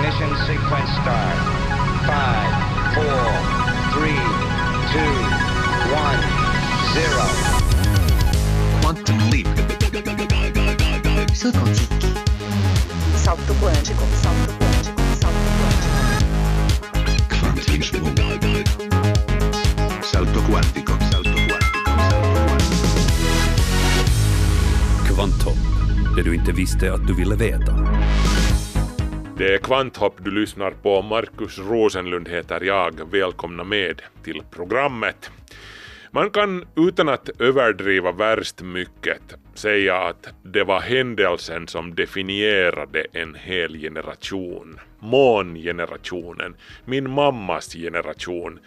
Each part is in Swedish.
Ignition sequence start. Five, four, three, two, one, zero. Quantum leap. Salto quântico. Salto quântico. Salto quântico. Salto quântico. Quantum Salto quantico. Salto quantico. Salto quantico. Kvanthopp, det du inte visste att du ville veta. Det är Kvanthopp du lyssnar på. Markus Rosenlund heter jag. Välkomna med till programmet. Man kan utan att överdriva värst mycket säga att det var händelsen som definierade en hel generation. Mångenerationen, min mammas generation.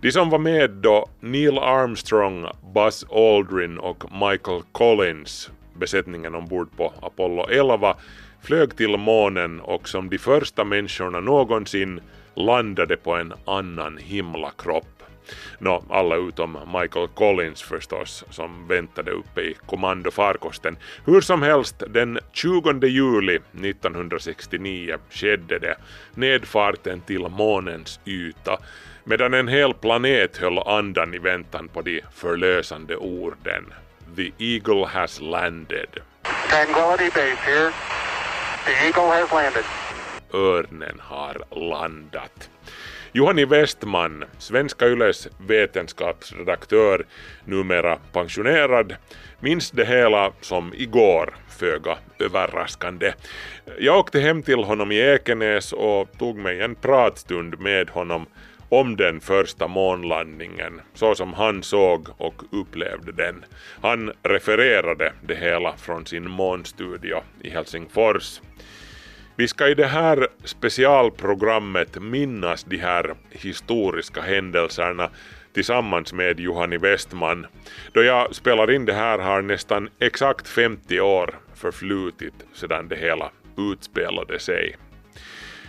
De som var med då Neil Armstrong, Buzz Aldrin och Michael Collins, besättningen ombord på Apollo 11, flög till månen och som de första människorna någonsin landade på en annan himlakropp. Nå, alla utom Michael Collins förstås, som väntade uppe i kommandofarkosten. Hur som helst, den 20 juli 1969 skedde det, nedfarten till månens yta, medan en hel planet höll andan i väntan på de förlösande orden. The Eagle has landed. Tranquility Base here. The Eagle has landed. Örnen har landat. Johani Westman, Svenska Yles vetenskapsredaktör, numera pensionerad, minns det hela som igår, föga överraskande. Jag åkte hem till honom i Ekenäs och tog mig en pratstund med honom om den första månlandningen, så som han såg och upplevde den. Han refererade det hela från sin månstudio i Helsingfors. Vi ska i det här specialprogrammet minnas de här historiska händelserna tillsammans med Johani Westman. Då jag spelar in det här har nästan exakt 50 år förflutit sedan det hela utspelade sig.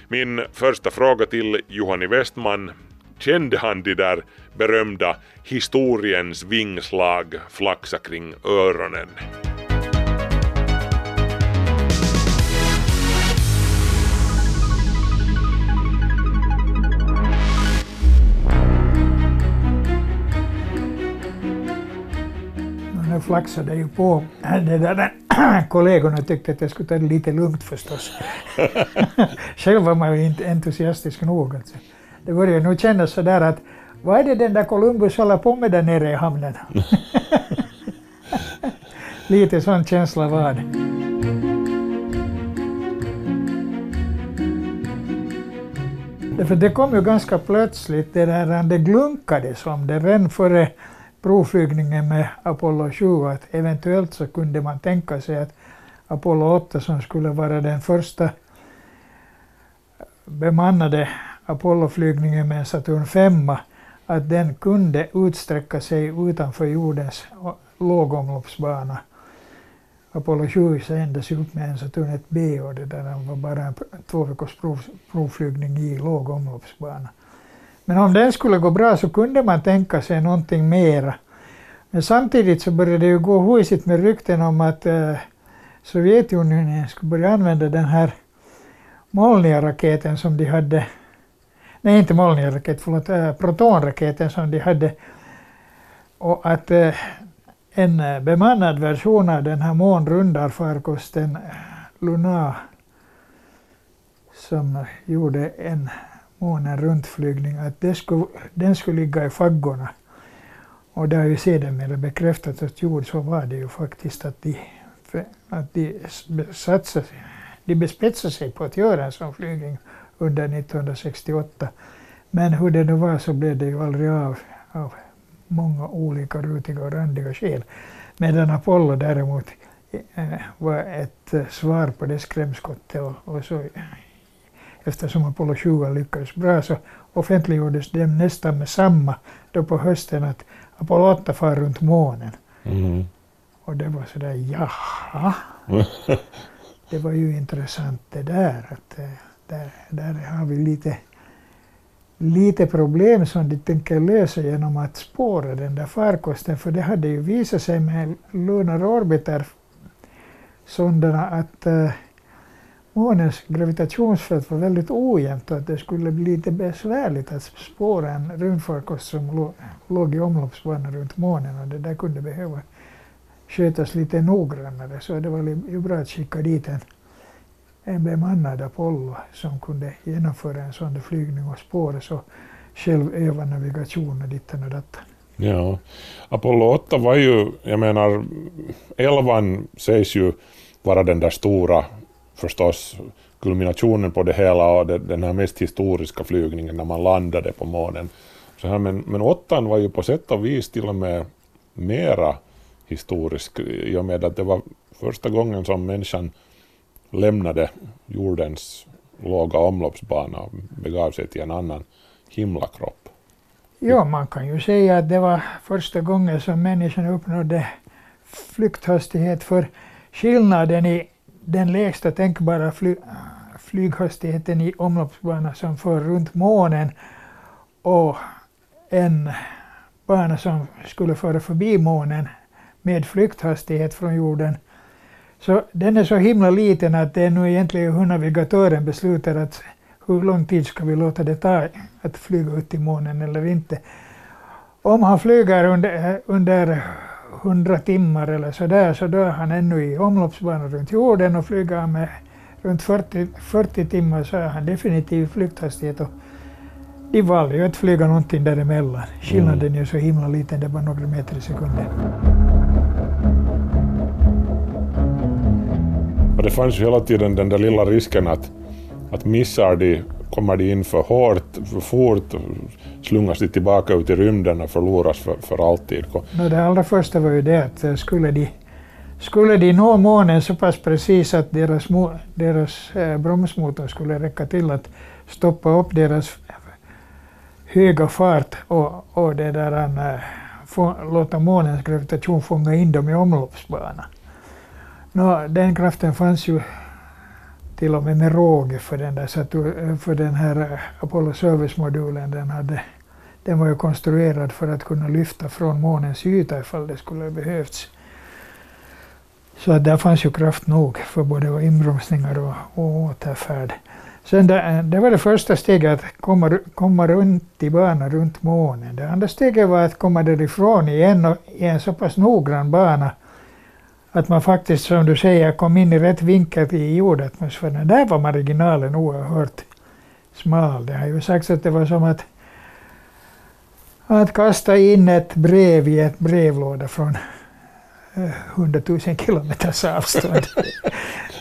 Min första fråga till Johani Westman, kände han de där berömda historiens vingslag flaxa kring öronen? Nu flaxade äh, ju på. Det där, kollegorna tyckte att jag skulle ta det lite lugnt förstås. Själv var man ju inte entusiastisk nog. Alltså. Det börjar nog kännas sådär att vad är det den där Columbus håller på med där nere i hamnen? lite sån känsla var det. Därför det kom ju ganska plötsligt, det där det glunkade som det redan före provflygningen med Apollo 7 att eventuellt så kunde man tänka sig att Apollo 8 som skulle vara den första bemannade Apolloflygningen med en Saturn 5 att den kunde utsträcka sig utanför jordens lågomloppsbana. Apollo 7 sändes upp med en Saturn 1B och det där var bara en två veckors prov, provflygning i låg omloppsbana. Men om den skulle gå bra så kunde man tänka sig någonting mera. Men samtidigt så började det ju gå hojsigt med rykten om att eh, Sovjetunionen skulle börja använda den här Molnia-raketen som de hade, nej inte Molnirraket, förlåt, eh, äh, protonraketen som de hade. Och att äh, en bemannad version av den här månrundarfarkosten eh, Luna som gjorde en månen runtflygning, att det skulle, den skulle ligga i faggorna. Och det har ju sedermera bekräftats att jo, så var det ju faktiskt att de, att de, satsade, de bespetsade sig på att göra en sån flygning under 1968. Men hur det nu var så blev det ju aldrig av, av många olika rutiga och randiga skäl. Medan Apollo däremot eh, var ett eh, svar på det skrämskottet och, och så eftersom Apollo 20 lyckades bra så offentliggjordes det nästan med samma då på hösten att Apollo 8 far runt månen. Mm. Och det var sådär jaha. det var ju intressant det där att eh, där, där har vi lite, lite problem som de tänker lösa genom att spåra den där farkosten. För det hade ju visat sig med Lunar Orbiter sonderna att uh, månens gravitationsfält var väldigt ojämnt och att det skulle bli lite besvärligt att spåra en rymdfarkost som låg i omloppsbana runt månen. Och det där kunde behöva skötas lite noggrannare. Så det var ju bra att skicka dit en, en bemannad Apollo som kunde genomföra en sån flygning och spåra så själv öva navigation och ditten och dattan. Ja. Apollo 8 var ju, jag menar, 11 sägs ju vara den där stora, förstås, kulminationen på det hela och det, den här mest historiska flygningen när man landade på månen. Så här, men, men åttan var ju på sätt och vis till och med mera historisk i och med att det var första gången som människan lämnade jordens låga omloppsbana och begav sig till en annan himlakropp. Ja, man kan ju säga att det var första gången som människan uppnådde flykthastighet för skillnaden i den lägsta tänkbara fly, flyghastigheten i omloppsbana som för runt månen och en bana som skulle föra förbi månen med flykthastighet från jorden. Så den är så himla liten att det är nog egentligen hur navigatören beslutar att hur lång tid ska vi låta det ta att flyga ut till månen eller inte. Om han flyger under, under 100 timmar eller så där så då är han ännu i omloppsbana runt jorden och flyger han med runt 40, 40 timmar så är han definitivt flykthastighet. Och de valde ju att flyga någonting däremellan. Skillnaden är ju så himla liten, det är bara några meter i sekunden. Och det fanns ju hela tiden den där lilla risken att, att missar de, kommer de in för hårt, för fort, slungas de tillbaka ut i rymden och förloras för, för alltid. No, det allra första var ju det att eh, skulle de, skulle de nå månen så pass precis att deras, deras eh, bromsmotor skulle räcka till att stoppa upp deras höga fart och, och det där, eh, få, låta månens gravitation fånga in dem i omloppsbanan. No, den kraften fanns ju till och med med råge för den, där, för den här Apollo Service-modulen. Den, hade, den var ju konstruerad för att kunna lyfta från månens yta ifall det skulle behövts. Så att där fanns ju kraft nog för både inbromsningar och, och återfärd. Sen det, det var det första steget, att komma, komma runt i banan runt månen. Det andra steget var att komma därifrån igen och- i en så pass noggrann bana att man faktiskt, som du säger, kom in i rätt vinkel i jordatmosfären. Där var marginalen oerhört smal. Det har ju sagts att det var som att, att kasta in ett brev i ett brevlåda från eh, hundratusen 100 000 kilometers avstånd.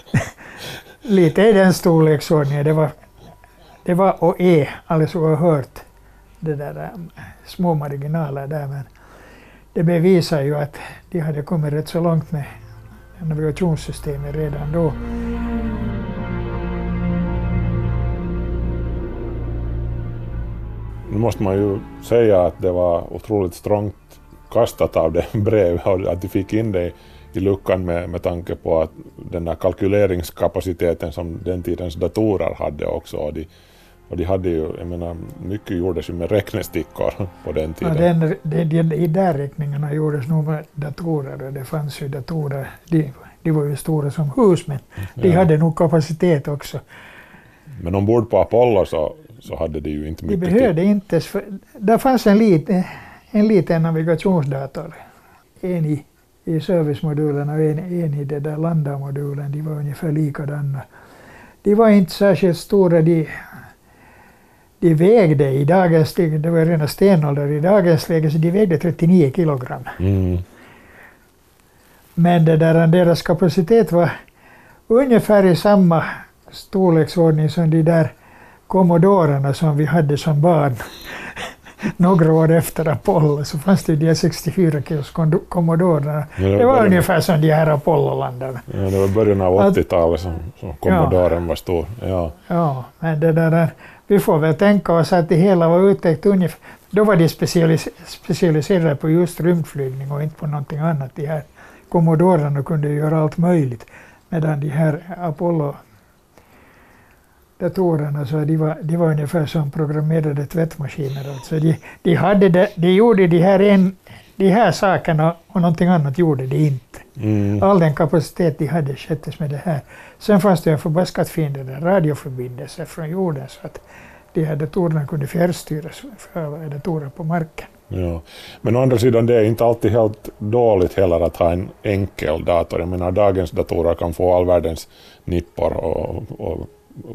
Lite i den storleksordningen. Det var, det var och är alldeles oerhört det där eh, små marginaler där. Men det bevisar ju att de hade kommit rätt så långt med navigationssystemet redan då. Nu måste man ju säga att det var otroligt strångt kastat av det brevet och att de fick in det i luckan med, med tanke på att den där kalkyleringskapaciteten som den tidens datorer hade också. Och de, och de hade ju, jag menar, mycket gjordes ju med räknestickor på den Ja, tiden. den, de, de, de där räkningarna gjordes nog med datorer och det fanns ju datorer. De, de var ju stora som hus men de Ja. hade nog kapacitet också. Men ombord på Apollo så, så hade de ju inte De mycket behövde inte... s- För, där fanns en, lit, en liten navigationsdator. En i, i servicemodulen och en, en i den där landarmodulen. De var ungefär likadana. De var inte särskilt stora. De, de vägde i dagens läge, det var rena stenålder, i dagens läge så de vägde 39 kilogram. Mm. Men det där, deras kapacitet var ungefär i samma storleksordning som de där Commodorerna som vi hade som barn. Några år efter Apollo så fanns det de 64 kilos Commodorerna. Ja, det Det var ungefär som de här Apollo-landarna. Ja, det var början av Att- 80-talet som, som Commodoren var stor. Ja. Ja, men det där, vi får väl tänka oss att det hela var uttäckt ungefär. Då var de specialis specialiserade på just rymdflygning och inte på någonting annat. De här Commodorerna kunde göra allt möjligt. Medan de här Apollo datorerna så de var, de var ungefär som programmerade tvättmaskiner. Alltså de, de, hade de, de gjorde de här en, de här sakerna och någonting annat gjorde de inte. Mm. All den kapacitet de hade sköttes med det här. Sen fanns det en förbaskat fin radioförbindelse från jorden så att de här datorerna kunde fjärrstyras alla datorer på marken. Ja. Men å andra sidan, det är inte alltid helt dåligt heller att ha en enkel dator. Jag menar, dagens datorer kan få all världens nippor och, och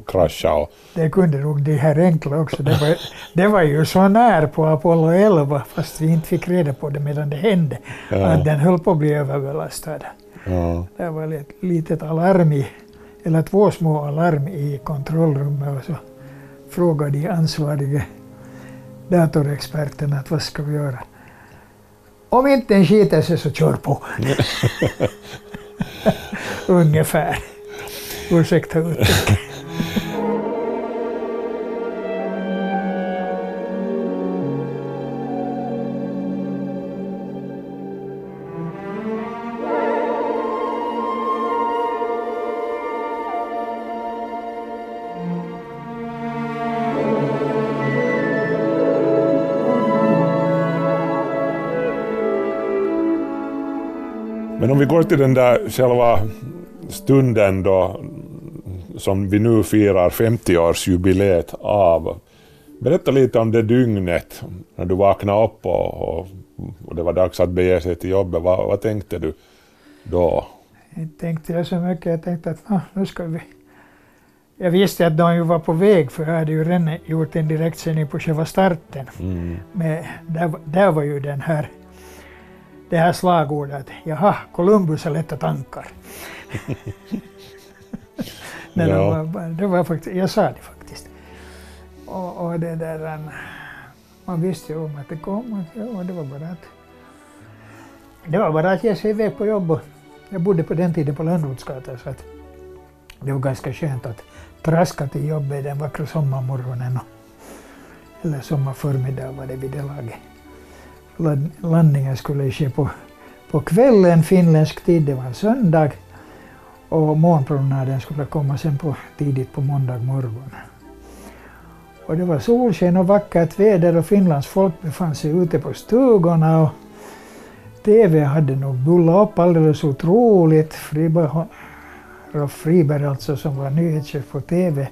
krascha. Och, Det kunde nog de här enkla också. Det var, det var ju så när på Apollo 11 fast vi inte fick reda på det medan det hände. Ja. Att den höll på att bli överbelastad. ja. Det var ett litet alarm i, eller två små alarm i kontrollrummet och så frågade de ansvariga datorexperterna att vad ska vi göra? Om inte den skiter sig så kör på. Ungefär. Ursäkta uttrycket. Men om vi går till den där själva stunden då som vi nu firar 50-årsjubileet av. Berätta lite om det dygnet när du vaknade upp och, och, och det var dags att bege sig till jobbet. Vad, vad tänkte du då? Inte tänkte jag så mycket. Jag tänkte att ah, nu ska vi... Jag visste att de ju var på väg för jag hade ju redan gjort en direktsändning på själva starten. Mm. Men där, där var ju den här, det här slagordet. Jaha, Columbus har lätta tankar. Nej, Ja. det, var, det var faktiskt, jag sa det faktiskt. Och, och det där, um, man visste ju om att det kom och, det var bara att det var bara att ge sig iväg på jobb. Jag bodde på den tiden på Lönnrotsgatan så att det var ganska skönt att traska till jobbet den vackra sommarmorgonen. Och, eller sommarförmiddag var det vid det laget. Land- Landningen skulle ske på, på kvällen finländsk tid, det var en söndag. Och morgonpromenaden skulle komma sen på, tidigt på måndag morgon. Och det var solsken och vackert väder och Finlands folk befann sig ute på stugorna och TV hade nog bullat upp alldeles otroligt. Friberg, Rolf Friberg alltså som var nyhetschef på TV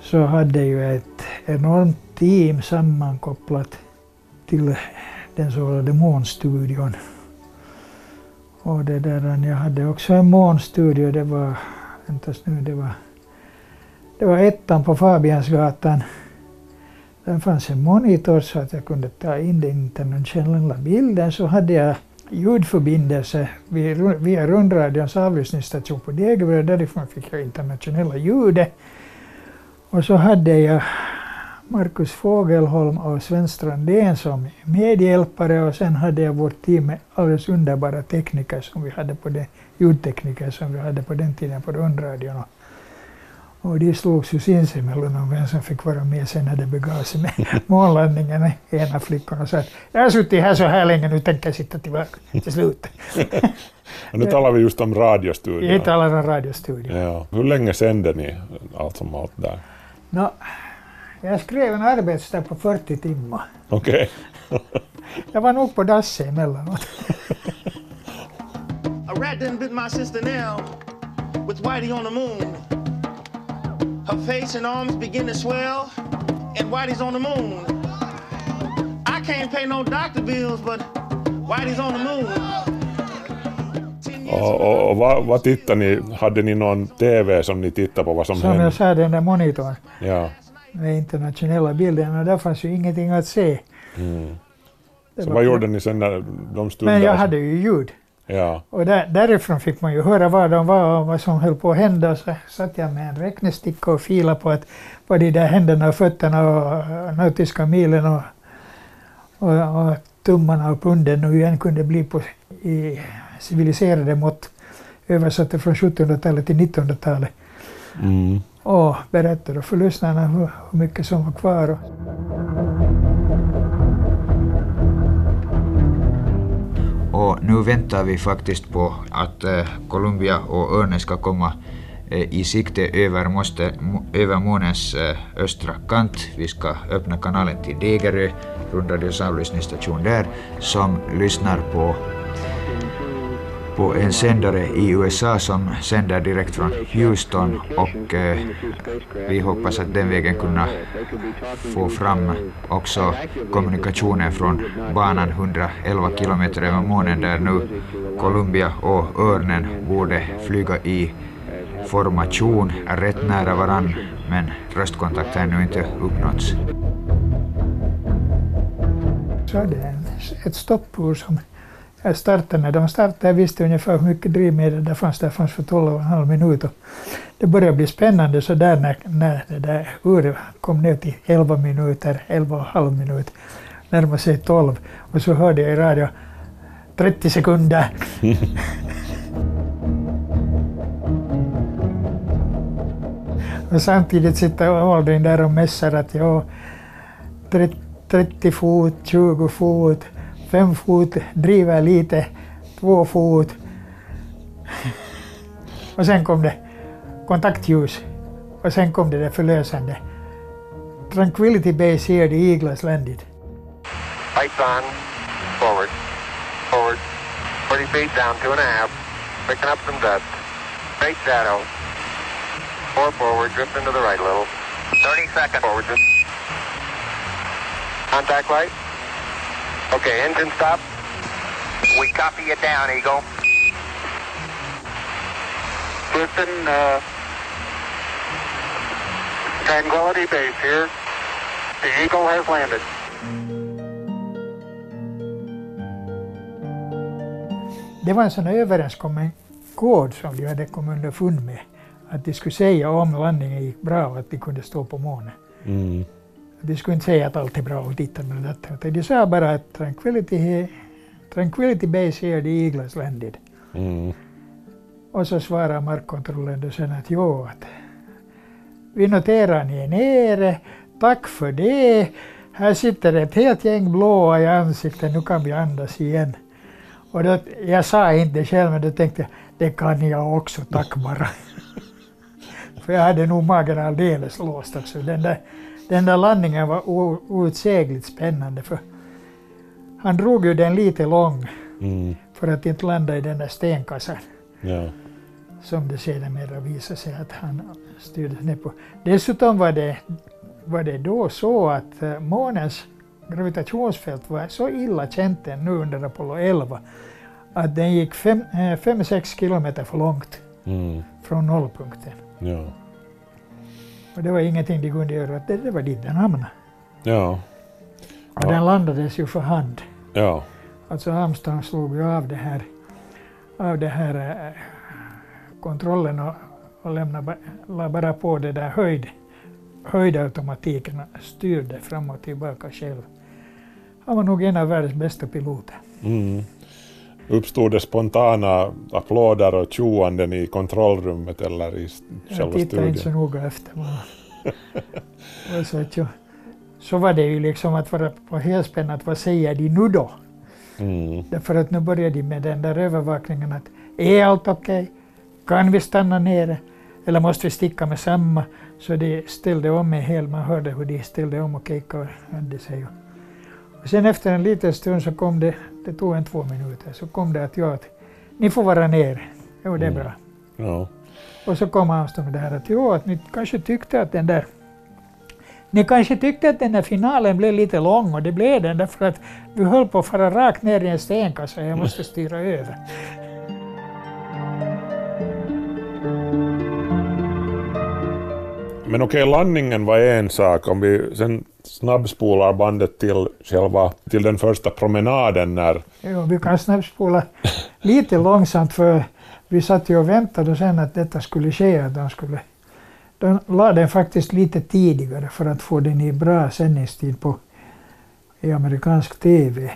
så hade ju ett enormt team sammankopplat till den så kallade månstudion. Och det där, jag hade också en månstudio, det var, nu, det var, det var ettan på Fabiansgatan. Där fanns en monitor så att jag kunde ta in den internationella bilden. Så hade jag ljudförbindelse via, via rundradions avlyssningsstation på Degerö. Därifrån fick jag internationella ljudet. Och så hade jag Markus Fågelholm och Sven Strandén som medhjälpare och sen hade jag vårt team med alldeles underbara tekniker som vi hade på det, ljudtekniker som vi hade på den tiden på rundradion. Och, de slogs ju sinsemellan om vem som fick vara med sen när det begav sig med månlandningen. Ena flickorna sa att jag har suttit här så här länge, nu tänker jag sitta tillbaka till slut. Och nu talar vi just om radiostudion. I talar om radiostudion. Ja. Hur länge sände ni allt som allt där? Nå, jag skrev en arbetsdag på 40 timmar. Okej. Jag var nog på dass emellanåt. A rat done bit my sister now with Whitey on the moon. Her face and arms begin to swell, and Whitey's on the moon. I can't pay no doctor bills, but Whitey's on the moon. Och, och, och vad, vad tittade ni? Hade ni någon TV som ni tittade på vad som, Som hände? jag sa, den där monitorn Ja. Med internationella bilden och där fanns ju ingenting att se. Mm. Så vad gjorde ni sen när de stod Men där? jag hade ju ljud. Ja. Och där, därifrån fick man ju höra var de var och vad som höll på att hända. Så satt jag med en räknesticka och filade på att vad de där händerna och fötterna och nautiska milen och, och, och tummarna och punden nu igen kunde bli på i civiliserade mått. Översatte från 1700-talet till 1900-talet. Mm. Och berättade för lyssnarna hur, hur mycket som var kvar. Och, Och nu väntar vi faktiskt på att eh, Columbia och Örnen ska komma eh, i sikte över, måste, över månens eh, östra kant. Vi ska öppna kanalen till Degerö, rundradions avlyssningsstation där, som lyssnar på på en sändare i USA som sänder direkt från Houston och eh, vi hoppas att den vägen kunna få fram också kommunikationen från banan 111 kilometer över månen där nu Columbia och Örnen borde flyga i formation rätt nära varann men röstkontakt har ännu inte uppnåtts. Så det är ett stoppur som jag startade när de startade. Jag visste ungefär hur mycket drivmedel det fanns. Det fanns för 12,5 minuter. Det började bli spännande så där när, när det där uret kom ner till 11 minuter, 11,5 minuter, närmade sig 12 och så hörde jag i radio 30 sekunder. och samtidigt sitter Aldrin där och mässar att jag 30 fot, 20 fot, Fem fot, driver lite, två fot. Och sen kom det kontaktljus. Och sen kom det där förlösande. Tranquility Base here, the Eagles landed. Lights on. Forward. Forward. 40 feet down, two and a half. Picking up some dust. Great shadow. Four forward, drifting into the right a little. 30 seconds forward. Drift. Contact light. Okay, engine stop. We copy you down, Eagle. Listen, uh, Tranquility Base here. The Eagle has landed. Det var en sån överenskommen kod som de hade kommit underfund med. Att de skulle säga om landningen gick bra och att de kunde stå på månen. Mm. De skulle inte säga att allt är bra och ditten och datten. utan De sa bara att tranquility, tranquility base here, the Eagles landed. Mm. Och så svarar markkontrollen då sen att jo, att vi noterar ni är nere, tack för det. Här sitter ett helt gäng blåa i ansiktet, nu kan vi andas igen. Och då, jag sa inte det själv, men då tänkte jag, det kan jag också, tack bara. för jag hade nog magen alldeles låst också. Den där, den där landningen var outsägligt spännande, för han drog ju den lite lång Mm. för att inte landa i den där stenkassan Ja. som det sedermera visade sig att han styrdes ner på. Dessutom var det, var det då så att eh, månens gravitationsfält var så illa känt nu under Apollo 11 att den gick 5-6 kilometer för långt Mm. från nollpunkten. Ja. Och det var ingenting de kunde göra, det, det var dit den hamnade. Ja. Och Ja. den landades ju för hand. Ja. Alltså Armstrong slog ju av det här, av det här eh, kontrollen och, och lämnade, la bara på det där höjd, höjdautomatiken och styrde fram och tillbaka själv. Han var nog en av världens bästa piloter. Mm. Uppstod det spontana applåder och tjoanden i kontrollrummet eller i s- Jag själva tittade inte så studion? noga efter. Men, så, att ju, så var det ju liksom att vara på helspänn att vad säger de nu då? Mm. Därför att nu börjar de med den där övervakningen att är allt okej? Kan vi stanna nere? Eller måste vi sticka med samma? Så de ställde om en hel, man hörde hur de ställde om och kejkade och hade sig. Och sen efter en liten stund så kom det, det tog en två minuter, så kom det att ja, att ni får vara nere. Jo, det är Mm. bra. Ja. Och så kom Armstrong där att jo, att ni kanske tyckte att den där ni kanske tyckte att den där finalen blev lite lång och det blev den därför att vi höll på att fara rakt ner i en stenkassa och jag måste styra över. Men okej, landningen var en sak. Om vi sen snabbspolar bandet till själva, till den första promenaden när... Jo, vi kan snabbspola lite långsamt för vi satt ju och väntade sen att detta skulle ske. Att de, skulle, de la den faktiskt lite tidigare för att få den i bra sändningstid på, i amerikansk TV.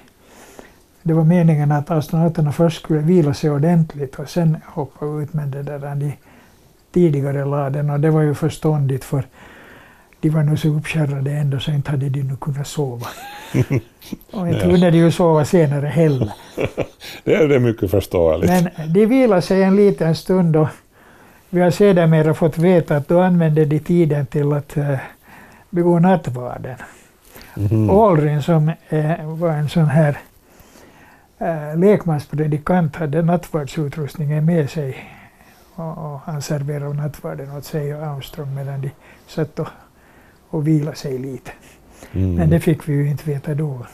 Det var meningen att astronauterna först skulle vila sig ordentligt och sen hoppa ut men det där de tidigare la den och det var ju förståndigt för de var nog så uppkärrade ändå så inte hade de nu kunnat sova. Och inte kunde de ju sova senare heller. det är det mycket förståeligt. Men de vilade sig en liten stund och Vi har sedermera fått veta att då använde de tiden till att uh, begå nattvarden. Aldrin som eh, var en sån här eh, lekmanspredikant hade nattvardsutrustningen med sig och, och han serverade nattvarden åt sig och Armstrong medan de satt och, och vilade sig lite. Mm. Men det fick vi ju inte veta då.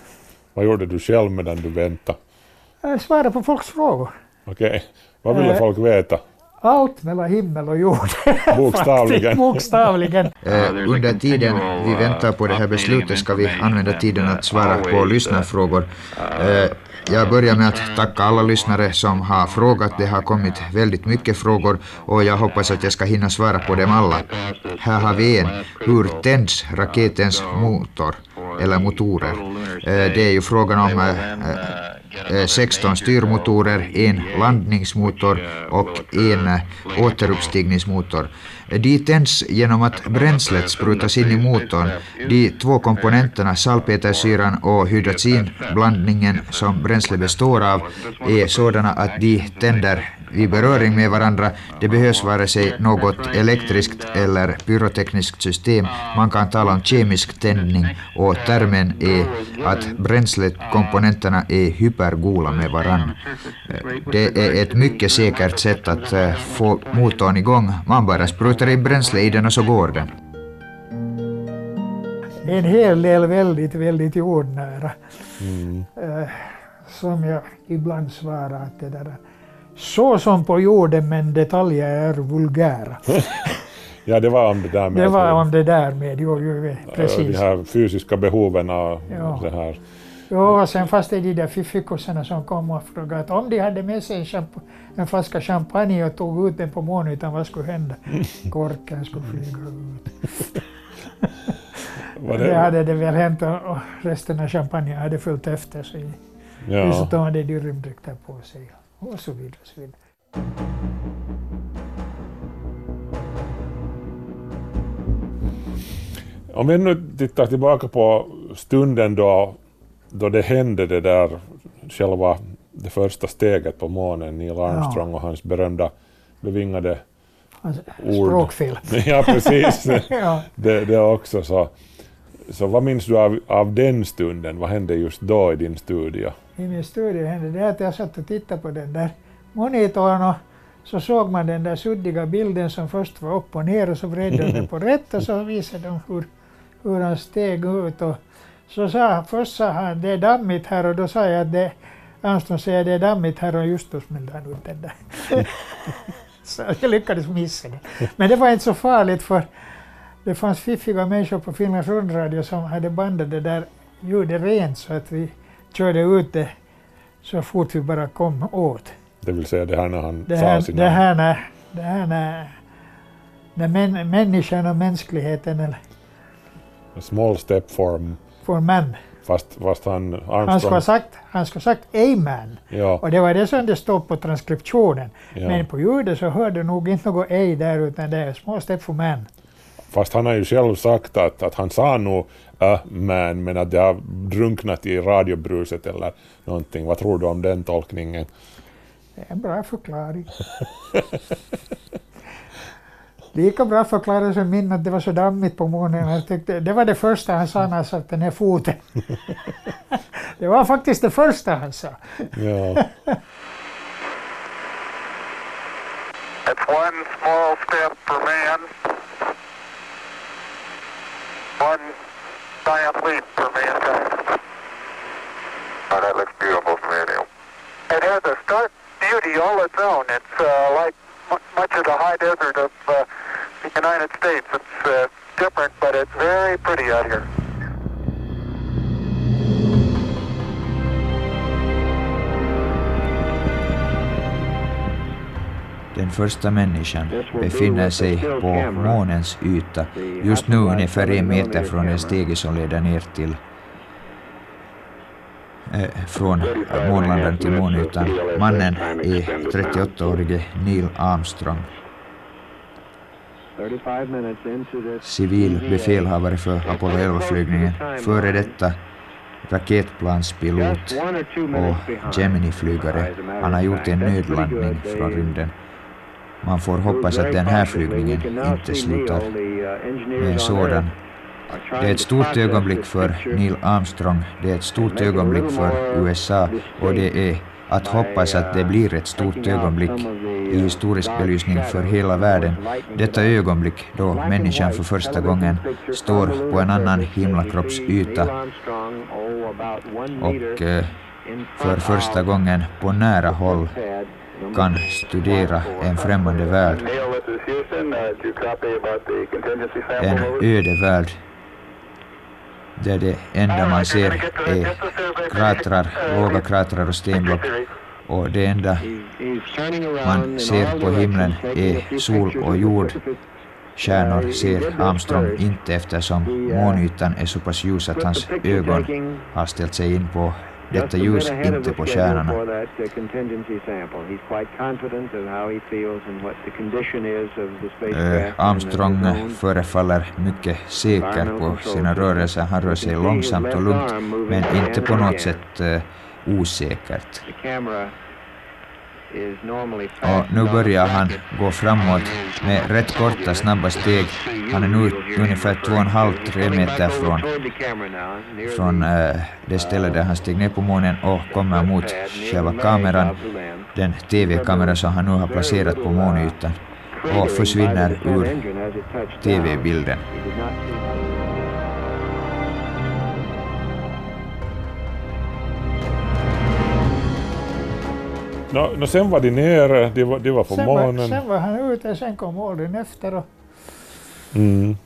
Vad gjorde du själv medan du väntade? Jag svarade på folks frågor. Okej, vad ville Eh, folk veta? Allt mellan himmel och jord. Bokstavligen. Bokstavligen. Eh, under tiden vi väntar på det här beslutet ska vi använda tiden att svara på lyssnarfrågor. Eh, jag börjar med att tacka alla lyssnare som har frågat. Det har kommit väldigt mycket frågor och jag hoppas att jag ska hinna svara på dem alla. Här har vi en. Hur tänds raketens motor? Eller motorer? Eh, det är ju frågan om eh, eh, Eh, 16 styrmotorer, en landningsmotor och en eh, återuppstigningsmotor. De tänds genom att bränslet sprutas in i motorn. De två komponenterna, salpetersyran och hydrazinblandningen som bränslet består av, är sådana att de tänder vid beröring med varandra. Det behövs vare sig något elektriskt eller pyrotekniskt system. Man kan tala om kemisk tändning och termen är att bränslet, komponenterna är hypergola med varann. Det är ett mycket säkert sätt att eh, få motorn igång. Man bara sprutar in bränsle i den och så går den. En hel del väldigt, väldigt jordnära. Mm. Eh, som jag ibland svarar att det där så som på jorden men detaljer är vulgära. Ja, det var om det där med Det var om det där med, jo, jo, precis. de här fysiska behoven och Ja. det här. Jo, och sen fanns det de där fiffikossarna som kom och frågade att om de hade med sig en, flaska champagne och tog ut den på månytan, vad skulle hända? Korken skulle flyga ut. Det det, hade det väl hänt och resten av champagnen hade följt efter sig. ja. Dessutom hade de rymddräkter på sig och så vidare. Och så vidare. Om vi nu tittar tillbaka på stunden då, då det hände det där själva det första steget på månen, Neil Armstrong och hans berömda bevingade Alltså, Ord. Språkfel. Ja, precis. ja. det, det också. Så, så vad minns du av, av den stunden? Vad hände just då i din studio? I min studio, hände det att jag satt och tittade på den där monitorn och så såg man den där suddiga bilden som först var upp och ner och så vred de den på rätt och så visade de hur, hur han steg ut och så sa, först sa han det är dammigt här och då sa jag att det Armstrong säger det är dammigt här och just då smällde han ut den där. så jag lyckades missa det. Men det var inte så farligt för det fanns fiffiga människor på Finlands rundradio som hade bandat det där ljudet rent så att vi körde ut det så fort vi bara kom åt. Det vill säga det här när han Det sa här, sina... det här när, det här när, när män, människan och mänskligheten eller Small step for för man. fast, fast han Han skulle ha sagt, han skulle sagt amen. Ja, Och det var det som det stod på transkriptionen. ja. Men på ljudet så hörde nog inte något ej där utan det är small step for man. Fast han har ju själv sagt att, att han sa nog äh, man, men att det har drunknat i radiobruset eller någonting. Vad tror du om den tolkningen? Det är en bra förklaring. Lika bra förklaring som min att det var så dammigt på. Jag tyckte, det var det första han sa när han satte ner foten. det var faktiskt det första han sa. Ja, That's one small step for man, one giant leap for mankind. Oh, that looks beautiful from here, Neil. It has a stark beauty all its own. It's uh, like mu- much of the high desert of uh, the United States. It's uh, different, but it's very pretty out here. Den första människan befinner sig på månens yta, just nu ungefär en meter från den stege som leder ner till eh, från månlandaren till månytan. Mannen är 38-årige Neil Armstrong, civil befälhavare för Apollo 11-flygningen, före detta raketplanspilot och Gemini-flygare. Han har gjort en nödlandning från rymden. Man får hoppas att den här flygningen inte slutar med en sådan. Det är ett stort ögonblick för Neil Armstrong, det är ett stort ögonblick för USA och det är att hoppas att det blir ett stort ögonblick i historisk belysning för hela världen. Detta ögonblick då människan för första gången står på en annan himlakroppsyta och eh, för första gången på nära håll kan studera en främmande värld. En öde värld där det enda man ser är kratrar, låga kratrar och stenblock och det enda man ser på himlen är sol och jord. Stjärnor ser Armstrong inte eftersom månytan är så pass ljus att hans ögon har ställt sig in på detta ljus inte på stjärnorna. Eh, Armstrong förefaller mycket säker på sina rörelser. Han rör sig långsamt och lugnt, men inte på något sätt eh, osäkert. Och nu börjar han gå framåt med rätt korta, snabba steg. Han är nu ungefär två och en halv, tre meter från, från äh, det ställe där han steg ner på månen och kommer mot själva kameran, den TV-kamera som han nu har placerat på månytan och försvinner ur TV-bilden. Nå, nå, sen var de nere, de var, de var på sen månen. Var, sen var han ute, sen kom Aldrin efter och, Mm.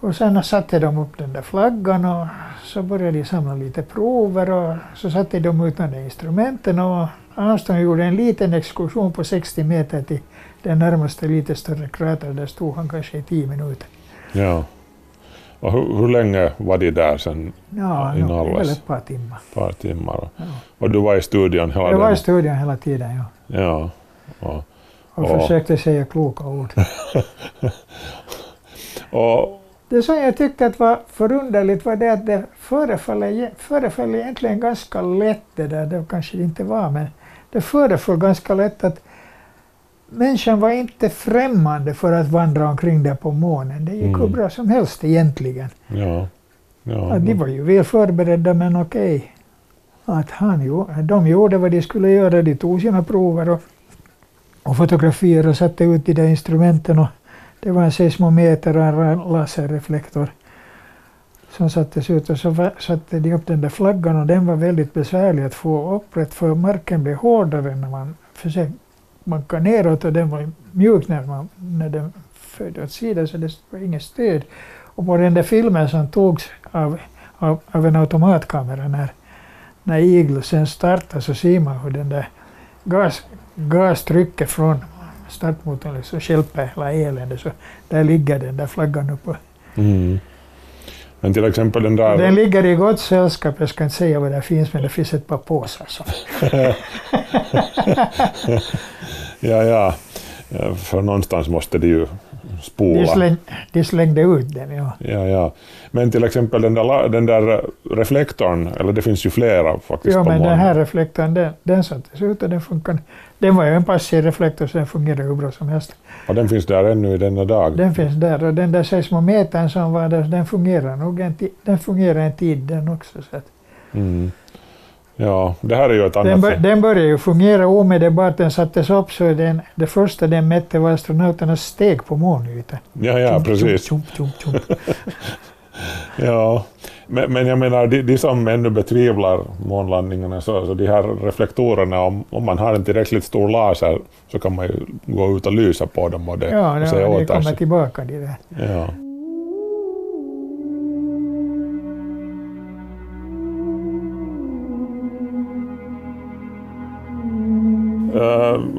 och sen satte de upp den där flaggan och så började de samla lite prover och så satte de ut de instrumenten och Armstrong gjorde en liten exkursion på 60 meter till den närmaste lite större kratern. Där stod han kanske i 10 minuter. Ja. Och hur, hur länge var de där sen? Ja, I Nallas. väl ett par timmar. Par timmar. Och, Ja. och du var i studion hela Jag var i studion hela tiden ja, Ja. Och, och Ja. försökte säga kloka ord. och, Det som jag tyckte att var förunderligt var det att det förefaller, förefaller egentligen ganska lätt det där, det kanske det inte var, men det föreföll ganska lätt att människan var inte främmande för att vandra omkring där på månen. Det gick hur Mm. bra som helst egentligen. ja. Ja, Ja, de var ju väl förberedda men okej. Att han gjorde, de gjorde vad de skulle göra, de tog sina prover och, och fotografier och satte ut de där instrumenten och det var en seismometer och en laserreflektor som sattes ut och så satte de upp den där flaggan och den var väldigt besvärlig att få upprätt för marken blev hårdare när man försökte banka neråt och den var mjuk när, man, när den förde åt sidan så det var inget stöd. Och på den där filmen som togs av, av, av en automatkamera när, när Eagle sen startar så ser man hur den där gas, gastrycket från startmotorn liksom stjälper hela eländet. Så där ligger den där flaggan uppe. Mm. Men till exempel den där... Den ligger i gott sällskap, jag ska inte säga vad det finns men det finns ett par påsar. Så. ja, ja. För någonstans måste de ju De, spola. släng, de slängde ut den, ja. Ja, ja. Men till exempel den där, den där reflektorn, eller det finns ju flera faktiskt Ja, men den här reflektorn, den, den sattes ut och den funkar. Den var ju en passiv reflektor så den fungerar hur bra som helst. Och den finns där ännu i denna dag. Den finns där och den där seismometern som var där, den fungerar nog en, den fungerar en tid den också. Så att Mm. Ja, det här är ju ett annat den, bör, den började ju fungera omedelbart den sattes upp så den, det första den mätte var astronauternas steg på månytan. Ja, ja, Tjump, precis. tjump, tjump. Ja. Men, men jag menar, de, de som ännu betvivlar månlandningarna, så, så de här reflektorerna, om, om man har en tillräckligt stor laser så kan man ju gå ut och lysa på dem och det, Ja, och se ja de åter kommer tillbaka de där. Ja.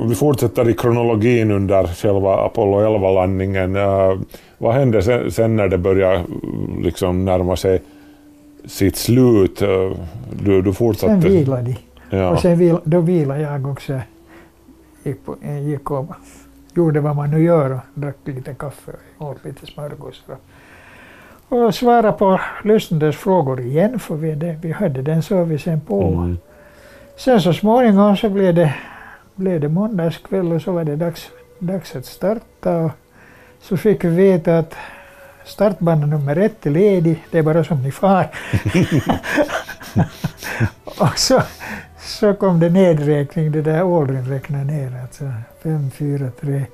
Vi fortsätter i kronologin under själva Apollo 11-landningen. Eh, vad hände sen, sen när det började eh, liksom närma sig sitt slut? Eh, du, du fortsatte? Sen vilade de. Ja. Och sen vil, då vilade jag också. Gick, på, eh, gick och gjorde vad man nu gör och drack lite kaffe och åt lite smörgåsar. Och, och svarade på lyssnarnas frågor igen för vi, det, vi hade den servicen på. Mm. Sen så småningom så blev det, blev det måndagskväll och så var det dags dags att starta. Och så fick vi veta att startbana nummer ett är ledig, det är bara som ni far. och så, så kom det nedräkning, det där Aldrin räknade ner. Alltså fem, fyra, tre,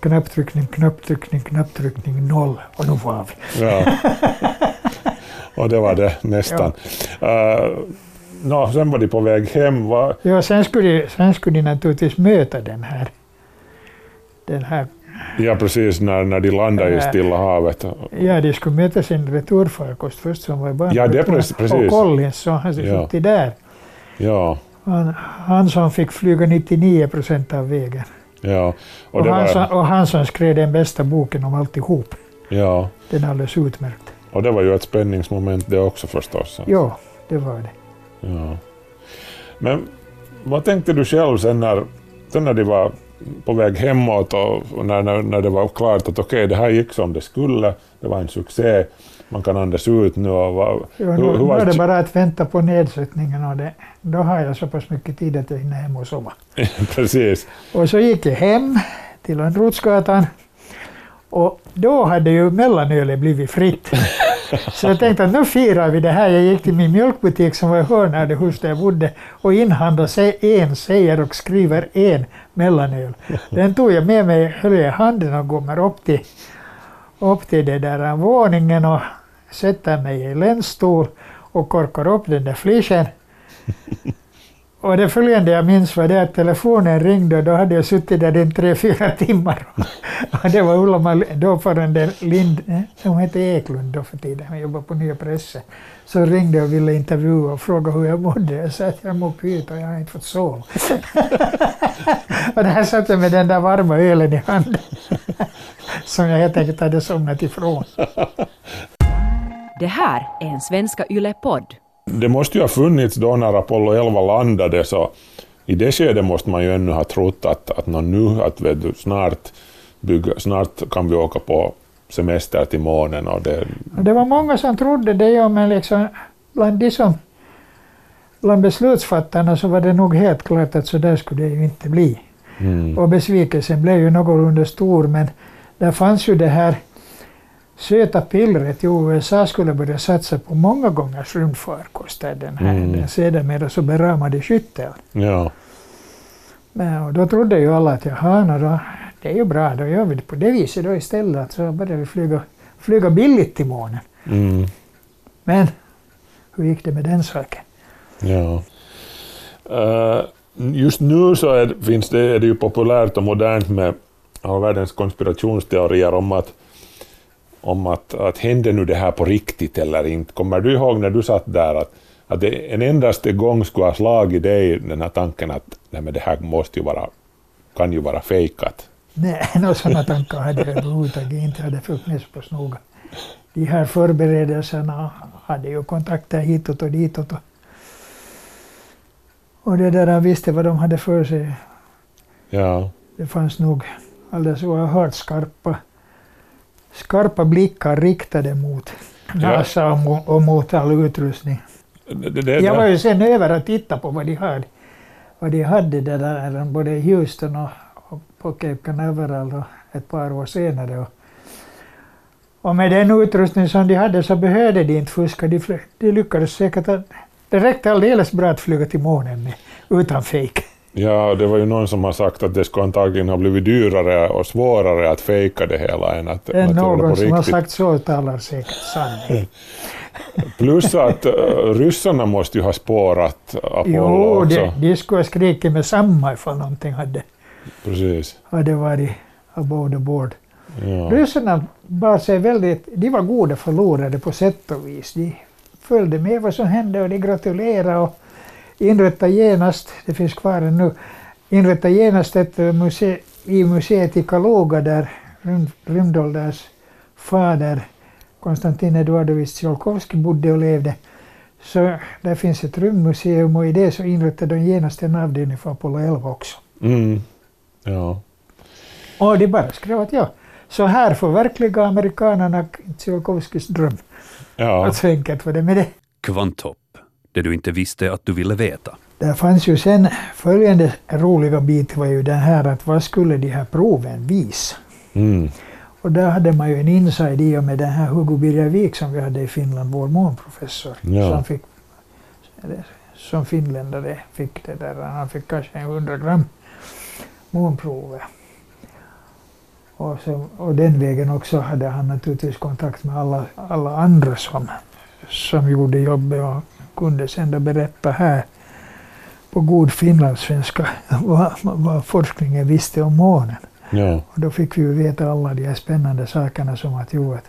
knapptryckning, knapptryckning, knapptryckning, noll. Och nu var vi. Ja. Och det var det nästan. Uh, nå, sen var de på väg hem. Va? Ja, sen skulle, de, sen skulle de naturligtvis möta den här, den här Ja, precis när, när de landade i Äh. Stilla havet. Ja, de skulle möta sin returfarkost först som var i banan. Ja, det är precis- Och. Collins, så han Ja. suttit där. Ja, Han, han som fick flyga 99 procent av vägen. ja. Och, Och han, som, var, och han som skrev den bästa boken om alltihop. ja, Den är alldeles utmärkt. och det var ju ett spänningsmoment det också förstås. Ja, det var det. Ja. Men vad tänkte du själv sen när, sen när de var på väg hemåt och när, när, när det var klart att okej, det här gick som det skulle, det var en succé, man kan andas ut nu och vad, Ja, nu, nu är det bara att vänta på nedsättningen och det, då har jag så pass mycket tid att jag hinner hem och sova. precis, Och så gick jag hem till Lönnrotsgatan och då hade ju mellanölet blivit fritt. Så jag tänkte att nu firar vi det här. Jag gick till min mjölkbutik som var i hörnet av det hus där jag bodde och inhandlade en säger och skriver en mellanöl. Den tog jag med mig, höll jag i handen och kommer upp till, upp till den där våningen och sätter mig i länsstol och korkar upp den där flischen. Och det följande jag minns var det att telefonen ringde och då hade jag suttit där i tre, fyra timmar. Och det var Ulla dåvarande Lind, eh, hon hette Eklund då för tiden, hon jobbade på Nya Pressen. Så ringde och ville intervjua och fråga hur jag mådde. Jag sa att jag mår pyrt och jag har inte fått sova. och där satt jag med den där varma ölen i handen. Som jag helt enkelt hade somnat ifrån. Det här är en Svenska Yle-podd det måste ju ha funnits då när Apollo 11 landade, så i det skedet måste man ju ännu ha trott att, att nu, att du, snart, bygga, snart kan vi åka på semester till månen och det, det var många som trodde det, ja, men liksom bland de som bland beslutsfattarna så var det nog helt klart att så där skulle det ju inte bli. mm, Och besvikelsen blev ju någorlunda stor, men där fanns ju det här söta pillret i USA skulle börja satsa på många gångers rymdfarkoster, den här, Mm. den sedermera så beramade skytteln. ja, Men, och då trodde ju alla att jaha, no, då, det är ju bra, då gör vi det på det viset då istället, så börjar vi flyga, flyga billigt till månen. mm, Men hur gick det med den saken? ja. Eh, just nu så är, finns det, är det ju populärt och modernt med all världens konspirationsteorier om att om att, att hände nu det här på riktigt eller inte. Kommer du ihåg när du satt där att, att det en endaste gång skulle ha slagit dig den här tanken att nej, men det här måste ju vara, kan ju vara fejkat? Nej, några sådana tankar hade jag överhuvudtaget inte. Hade pass noga. De här förberedelserna hade ju kontakter hitåt och ditåt. Och, och det där han visste vad de hade för sig. Ja, Det fanns nog alldeles oerhört skarpa, skarpa blickar riktade mot NASA och, mo- och mot all utrustning. det, det, Jag var ju sen över att titta på vad de hade, vad de hade det där, både i Houston och, och på Cape Canaveral och ett par år senare. Och, och med den utrustning som de hade så behövde de inte fuska. De, de lyckades säkert att det räckte alldeles bra att flyga till månen utan fejk. Ja, det var ju någon som har sagt att det skulle antagligen ha blivit dyrare och svårare att fejka det hela än att, att göra det på någon som har riktigt. sagt så talar säkert sanning. Plus att uh, ryssarna måste ju ha spårat Apollo Jo, också. de, de skulle ha skrikit med samma ifall någonting hade, Precis. hade varit above the board. Ja. Ryssarna bar sig väldigt, de var goda förlorare på sätt och vis. De följde med vad som hände och de gratulerade och inrättade genast, det finns kvar ännu, inrättade genast ett eh, muse, i museet i Kaluga där rymd, rymdålders fader Konstantin Eduardovich Tsiolkovskij bodde och levde. Så där finns ett rymdmuseum och i det så inrättade de genast en avdelning för Apollo 11 också. Mm. Ja. Och de bara skrev att ja, så här förverkliga amerikanerna Tsiolkovskijs dröm. Ja. Att så enkelt var det med det. Kvanthopp, det du inte visste att du ville veta. Där fanns ju sen följande roliga bit var ju den här att vad skulle de här proven visa? Mm. Och där hade man ju en inside i och med den här Hugo Birger som vi hade i Finland, vår månprofessor. Ja. Som, fick, som finländare fick det där, han fick kanske en 100 gram månprover. Och, så, och den vägen också hade han naturligtvis kontakt med alla, alla andra som, som gjorde jobbet och kunde sen då berätta här på god finlandssvenska vad, vad forskningen visste om månen. Ja. Och då fick vi ju veta alla de här spännande sakerna som att jo, att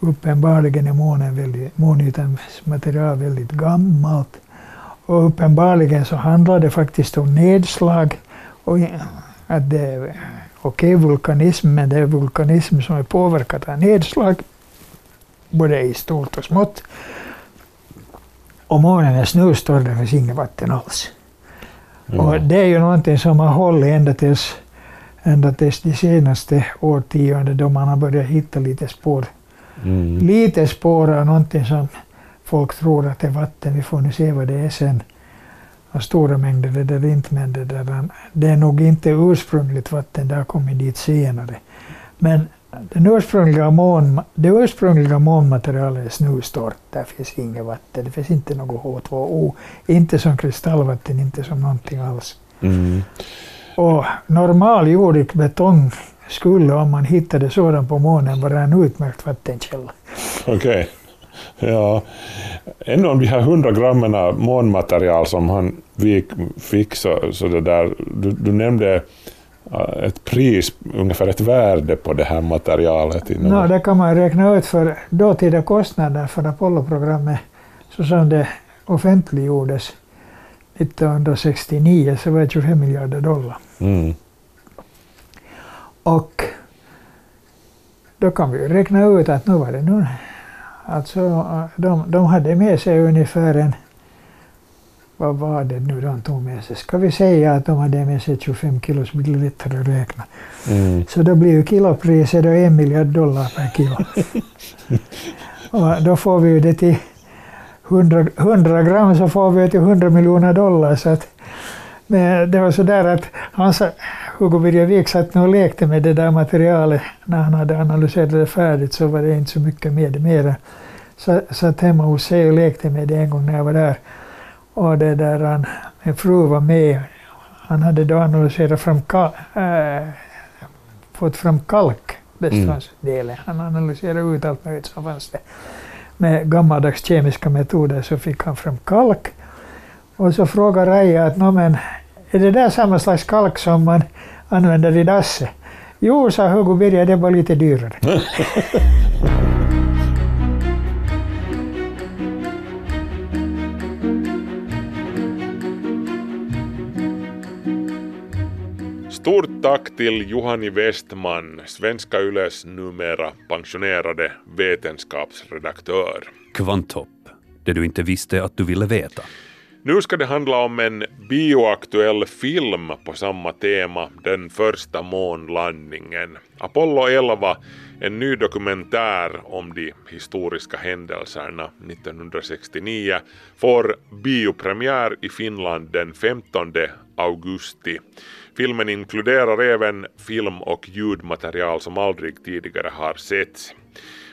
uppenbarligen är månen väldigt, månytans material väldigt gammalt. Och uppenbarligen så handlar det faktiskt om nedslag. Och att det är okej vulkanism, men det är vulkanism som är påverkat av nedslag. Både i stort och smått. Och månen är snustorr, det finns inget vatten alls. Och det är ju någonting som har hållit ända tills ända tills de senaste årtiondena då man har börjat hitta lite spår. Mm. Lite spår av någonting som folk tror att det är vatten. Vi får nu se vad det är sen. Och stora mängder det där inte, men det, där, det är nog inte ursprungligt vatten, det har kommit dit senare. Men den ursprungliga mån, det ursprungliga månmaterialet är snustort. Där finns inget vatten. Det finns inte något H2O. Inte som kristallvatten, inte som någonting alls. Mm. Och normal jordig betong skulle, om man hittade sådan på månen, vara en utmärkt vattenkälla. Okej. Ja. Ändå om de här 100 grammen månmaterial som han fick, så, så det där, du, du nämnde ett pris, ungefär ett värde på det här materialet. Inom. No, det kan man räkna ut för dåtida kostnader för Apollo-programmet, så som det offentliggjordes 1969, så var det 25 miljarder dollar. Mm. Och då kan vi räkna ut att nu var det nu, alltså de, de hade med sig ungefär en, vad var det nu de tog med sig? Ska vi säga att de hade med sig 25 kilo så blir det lättare att räkna. Mm. Så då blir ju kilopriset då en miljard dollar per kilo. och då får vi ju det till 100, 100 gram så får vi till 100 miljoner dollar. Så att, men det var så där att han sa, Hugo Birger satt och lekte med det där materialet. När han hade analyserat det färdigt så var det inte så mycket med det mera. Så satt hemma hos sig och lekte med det en gång när jag var där. Och det där, han, min fru var med. Han hade då analyserat fram äh, fått fram kalk, beståndsdelen. Han analyserade ut allt möjligt som fanns det. Med gammaldags kemiska metoder så fick han fram kalk. Och så frågade Raja att, men är det där samma slags kalk som man använder i dasset? Jo, sa Hugo Birger, det var lite dyrare. Stort tack till Juhani Westman, Svenska Yles numera pensionerade vetenskapsredaktör. Kvanthopp, det du inte visste att du ville veta. Nu ska det handla om en bioaktuell film på samma tema, den första månlandningen. Apollo 11, en ny dokumentär om de historiska händelserna 1969, får biopremiär i Finland den 15 augusti. Filmen inkluderar även film och ljudmaterial som aldrig tidigare har setts.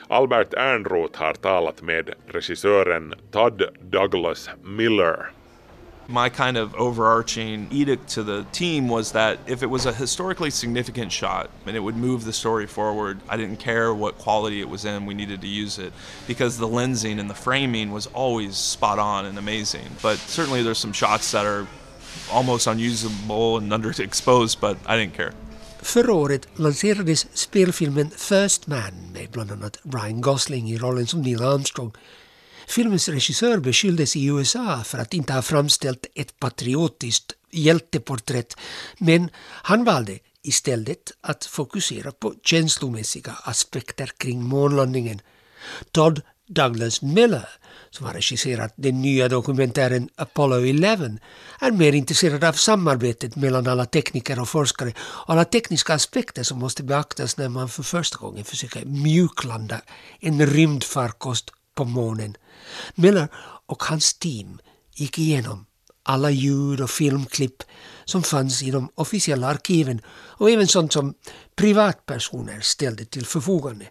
Albert Ernroth har talat med regissören Todd Douglas Miller. My kind of overarching edict to the team was that if it was a historically significant shot and it would move the story forward, I didn't care what quality it was in, we needed to use it because the lensing and the framing was always spot on and amazing. But certainly there's some shots that are almost unusable and underexposed, but I didn't care. Förra året lanserades spelfilmen First Man med bland annat Ryan Gosling i rollen som Neil Armstrong. Filmens regissör beskylldes i USA för att inte ha framställt ett patriotiskt hjälteporträtt men han valde istället att fokusera på känslomässiga aspekter kring månlandningen. Todd Douglas Miller, som har regisserat den nya dokumentären Apollo 11, är mer intresserad av samarbetet mellan alla tekniker och forskare och alla tekniska aspekter som måste beaktas när man för första gången försöker mjuklanda en rymdfarkost på månen. Miller och hans team gick igenom alla ljud och filmklipp som fanns i de officiella arkiven och även sånt som privatpersoner ställde till förfogande.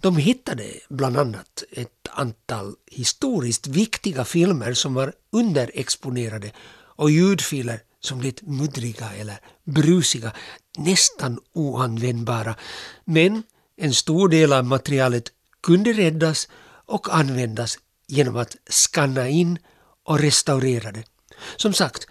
De hittade bland annat ett antal historiskt viktiga filmer som var underexponerade och ljudfiler som lät muddriga eller brusiga, nästan oanvändbara. Men en stor del av materialet kunde räddas och användas genom att skanna in och restaurera det. Som sagt,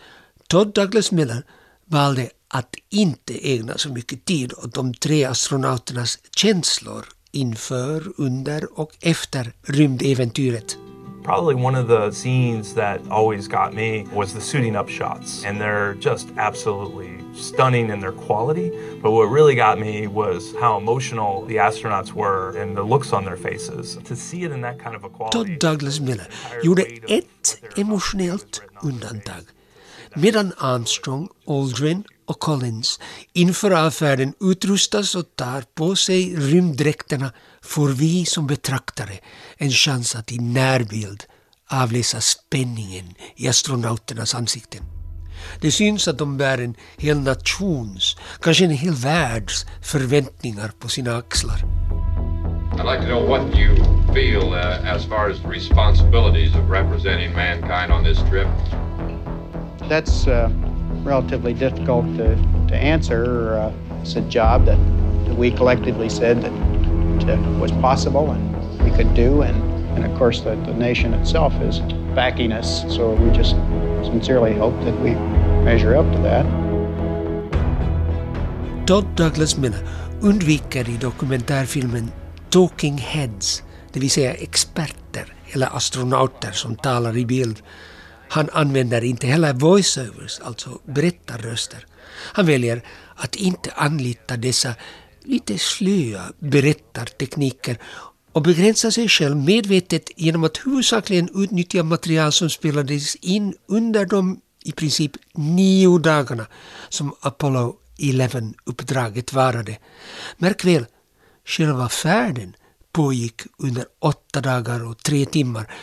Todd Douglas Miller valde att inte ägna så mycket tid åt de tre astronauternas känslor inför, under och efter rymdäventyret. Probably one of the scenes that always got me was the suiting up shots, and they're just absolutely stunning in their quality. But what really got me was how emotional the astronauts were and the looks on their faces. To see it in that kind of a quality. Todd Douglas Miller gjorde ett emotionellt undantag. Medan Armstrong, Aldrin och Collins inför avfärden utrustas och tar på sig rymddräkterna får vi som betraktare en chans att i närbild avläsa spänningen i astronauternas ansikten. Det syns att de bär en hel nations, kanske en hel världs förväntningar på sina axlar. I'd like to know what you feel uh, as far as the responsibilities of representing mankind on this trip. That's uh, relatively difficult to, to answer. Uh, it's a job that, that we collectively said that uh, was possible and we could do, and, and of course the, the nation itself is backing us. So we just sincerely hope that we measure up to that. Todd Douglas Miller undviker i dokumentärfilmen talking heads, det vill säga experter eller astronauter som talar i bild. Han använder inte heller voiceovers, alltså berättarröster. Han väljer att inte anlita dessa lite slöa berättartekniker och begränsar sig själv medvetet genom att huvudsakligen utnyttja material som spelades in under de i princip nio dagarna som Apollo 11-uppdraget varade. Märk väl, själva färden pågick under åtta dagar och tre timmar,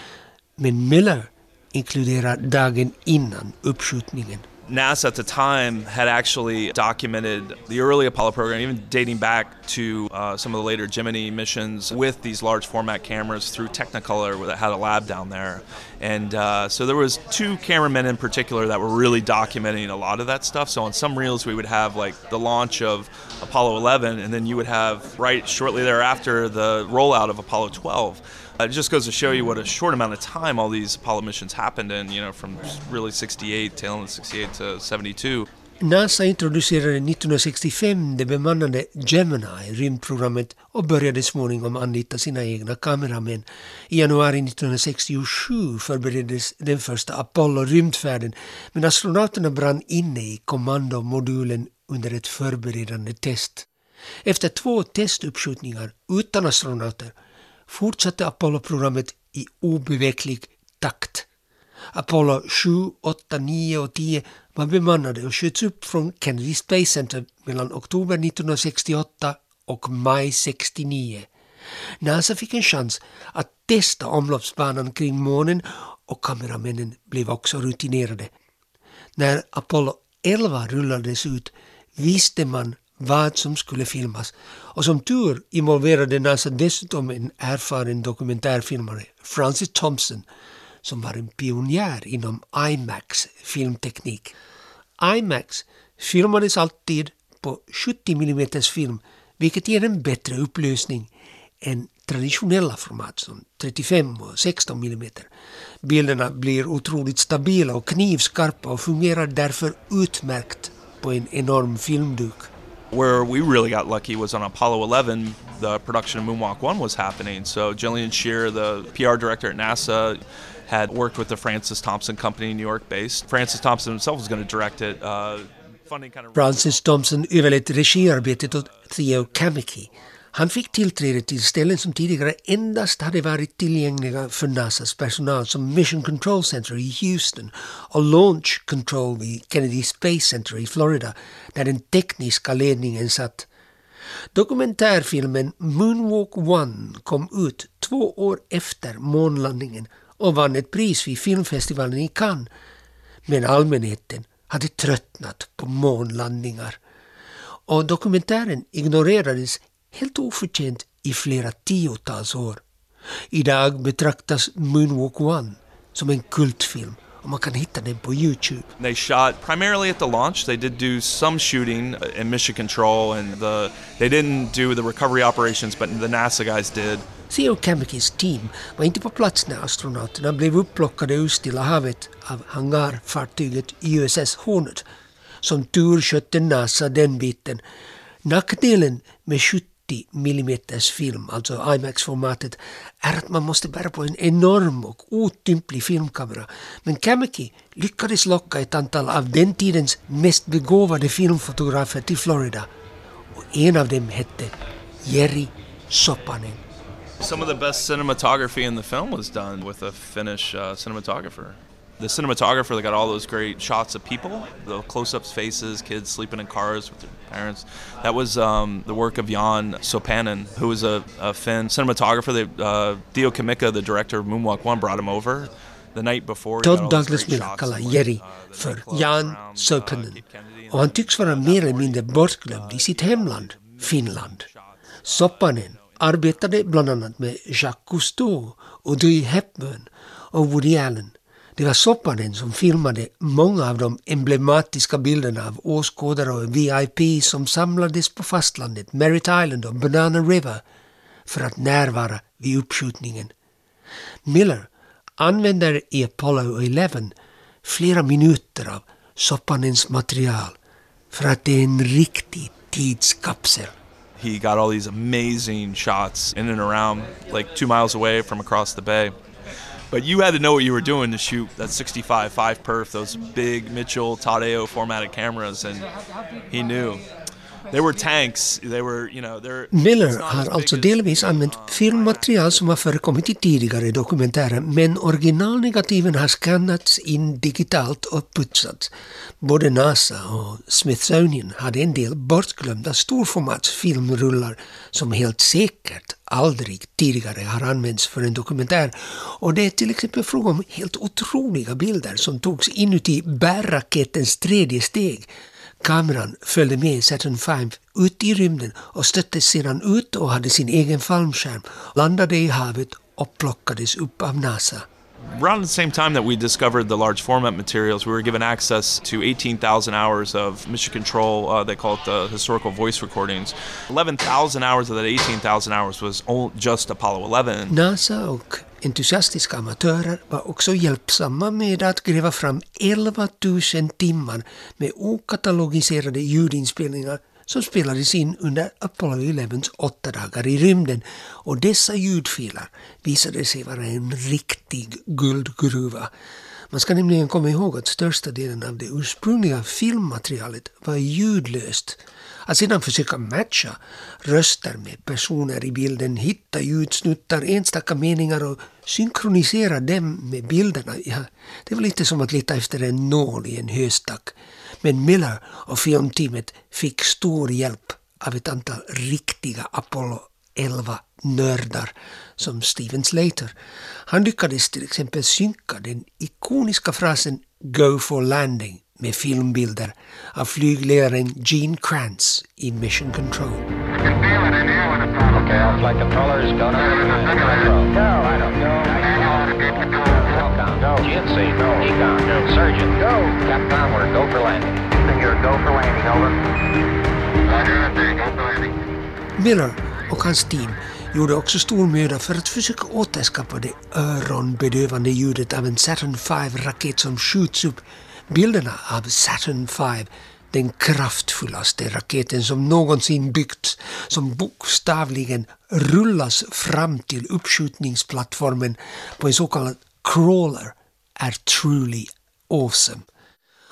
men Miller dagen innan uppskjutningen. NASA at the time had actually documented the early Apollo program, even dating back to uh, some of the later Gemini missions, with these large format cameras through Technicolor that had a lab down there. And uh, so there was two cameramen in particular that were really documenting a lot of that stuff. So on some reels we would have like the launch of Apollo 11, and then you would have right shortly thereafter the rollout of Apollo 12. Uh, it just goes to show you what a short amount of time all these Apollo missions happened in, you know, from really 68, tail end of 68 to 72. NASA introducerade 1965 det bemannade Gemini, rymdprogrammet, och började småningom anlita sina egna kameramän. I januari 1967 förbereddes den första Apollo-rymdfärden, men astronauterna brann inne i kommandomodulen under ett förberedande test. Efter två testuppskjutningar utan astronauter fortsatte Apollo-programmet i obeveklig takt. Apollo 7, 8, 9 och 10 var bemannade och sköts upp från Kennedy Space Center mellan oktober 1968 och maj 69. NASA fick en chans att testa omloppsbanan kring månen och kameramännen blev också rutinerade. När Apollo 11 rullades ut visste man vad som skulle filmas. Och som tur involverade NASA dessutom en erfaren dokumentärfilmare, Francis Thompson, som var en pionjär inom IMAX filmteknik. IMAX filmades alltid på 70 mm film, vilket ger en bättre upplösning än traditionella format som 35 och 16 mm. Bilderna blir otroligt stabila och knivskarpa och fungerar därför utmärkt på en enorm filmduk. Where we really got lucky was on Apollo 11, the production of Moonwalk 1 was happening. So Jillian Shear, the PR director at NASA, had worked with the Francis Thompson Company, New York based. Francis Thompson himself was going to direct it. Uh, funding kind of Francis Thompson överlät regiarbetet åt Theo Kamiki. Han fick tillträde till ställen som tidigare endast hade varit tillgängliga för NASAs personal som Mission Control Center i Houston och Launch Control vid Kennedy Space Center i Florida där den tekniska ledningen satt. Dokumentärfilmen Moonwalk One kom ut två år efter månlandningen och vann ett pris vid filmfestivalen i Cannes. Men allmänheten hade tröttnat på månlandningar. Och dokumentären ignorerades helt oförtjänt i flera tiotals år. Idag betraktas Moonwalk One som en kultfilm och man kan hitta den på Youtube. They shot primarily at the launch. They did do some shooting in mission control, and the they didn't do the recovery operations, but the NASA guys did. Theo Kamekis team var inte på plats när astronauterna blev upplockade ur Stilla havet av hangarfartyget USS Hornet. Som tur skötte NASA den biten. Nackdelen med 70 40 mm film, alltså IMAX-formatet, är att man måste bära på en enorm och otymplig filmkamera. Men Kameki lyckades locka ett antal av den tidens mest begåvade filmfotografer till Florida. Och en av dem hette Jerry Sopanen. Some of the best cinematography in the film was done with a Finnish uh, cinematographer. The cinematographer that got all those great shots of people, the close-ups, faces, kids sleeping in cars with their parents. That was um, the work of Jan Sopanen, who was a, a Finn cinematographer. That uh, Dio Kamika, the director of Moonwalk One, brought him over the night before. Todd Douglas Miller Jerry för Jan Sopanen och han tycks vara mer bortglömd i sitt hemland, Finland. Sopanen arbetade bland annat med Jacques Cousteau och Audrey Hepburn och Woody Allen. Det var Soppanen som filmade många av de emblematiska bilderna av åskådare och VIP som samlades på fastlandet, Merritt Island och Banana River för att närvara vid uppskjutningen. Miller använder i Apollo 11 flera minuter av Soppanens material för att det är en riktig tidskapsel. He got all these amazing shots in and around, like two miles away from across the bay. But you had to know what you were doing to shoot that 65 5 perf, those big Mitchell Tadeo formatted cameras, and he knew. Miller har alltså delvis använt filmmaterial som har förekommit i tidigare dokumentärer men originalnegativen har skannats in digitalt och putsats. Både NASA och Smithsonian hade en del bortglömda storformatsfilmrullar som helt säkert aldrig tidigare har använts för en dokumentär. Och det är till exempel fråga om helt otroliga bilder som togs inuti bärraketens tredje steg Kameran följde med Saturn V ut i rymden och stöttes sedan ut och hade sin egen fallskärm, landade i havet och plockades upp av NASA. Around the same time that we discovered the large format materials, we were given access to 18,000 hours of mission control. Uh, they call it the historical voice recordings. 11,000 hours of that 18,000 hours was just Apollo 11. NASA och entusiastiska amatörer var också hjälpsamma med att gräva fram 11 000 timmar med okatalogiserade ljudinspelningar som spelades in under Apollo 11s åtta dagar i rymden och dessa ljudfiler visade sig vara en riktig guldgruva. Man ska nämligen komma ihåg att största delen av det ursprungliga filmmaterialet var ljudlöst. Att sedan försöka matcha röster med personer i bilden, hitta ljudsnuttar, enstaka meningar och synkronisera dem med bilderna, ja, det var lite som att leta efter en nål i en höstack. Men Miller och filmteamet fick stor hjälp av ett antal riktiga Apollo 11-nördar som Steven Slater. Han lyckades till exempel synka den ikoniska frasen “Go for landing” med filmbilder av flygledaren Gene Kranz i Mission Control. Go. Go. Econ, go. Surgeon, go. Captain Onward, go for landing. Here, go for landing, over. Roger, go for landing. Miller och hans team gjorde också stor möda för att försöka återskapa det öronbedövande ljudet av en Saturn V-raket som skjuts upp. Bilderna av Saturn V, den kraftfullaste raketen som någonsin byggts, som bokstavligen rullas fram till uppskjutningsplattformen på en så kallad crawler, är truly awesome.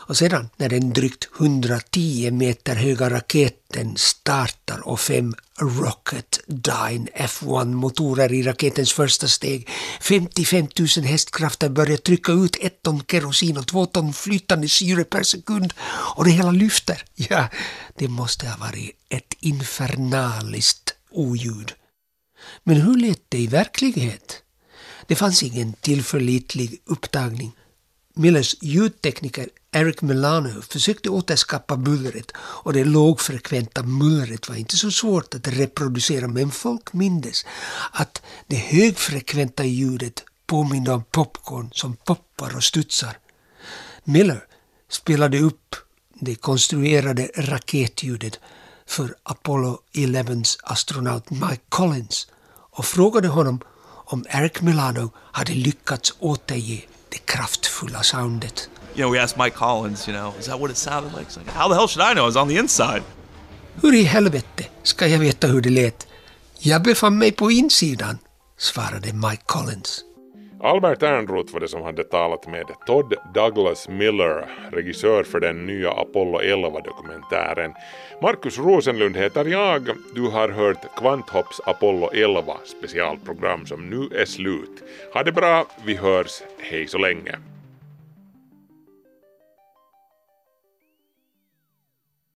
Och sedan när den drygt 110 meter höga raketen startar och fem Rocket Dyne F1-motorer i raketens första steg, 55 000 hästkrafter börjar trycka ut ett ton kerosin och två ton flytande syre per sekund och det hela lyfter. Ja, det måste ha varit ett infernaliskt oljud. Men hur lät det i verkligheten? Det fanns ingen tillförlitlig upptagning. Millers ljudtekniker Eric Milano försökte återskapa bullret och det lågfrekventa mullret var inte så svårt att reproducera men folk mindes att det högfrekventa ljudet påminde om popcorn som poppar och studsar. Miller spelade upp det konstruerade raketljudet för Apollo 11s astronaut Mike Collins och frågade honom om Eric Milano hade lyckats återge det kraftfulla soundet. You know, we asked Mike Collins, you know, is that what it sounded like? Like, how the hell should I know? I was on the inside. Hur i helvete ska jag veta hur det lät? Jag befann mig på insidan, svarade Mike Collins. Albert Ernroth var det som hade talat med Todd Douglas Miller, regissör för den nya Apollo 11-dokumentären. Markus Rosenlund heter jag. Du har hört Kvanthopps Apollo 11 specialprogram som nu är slut. Ha det bra, vi hörs, hej så länge.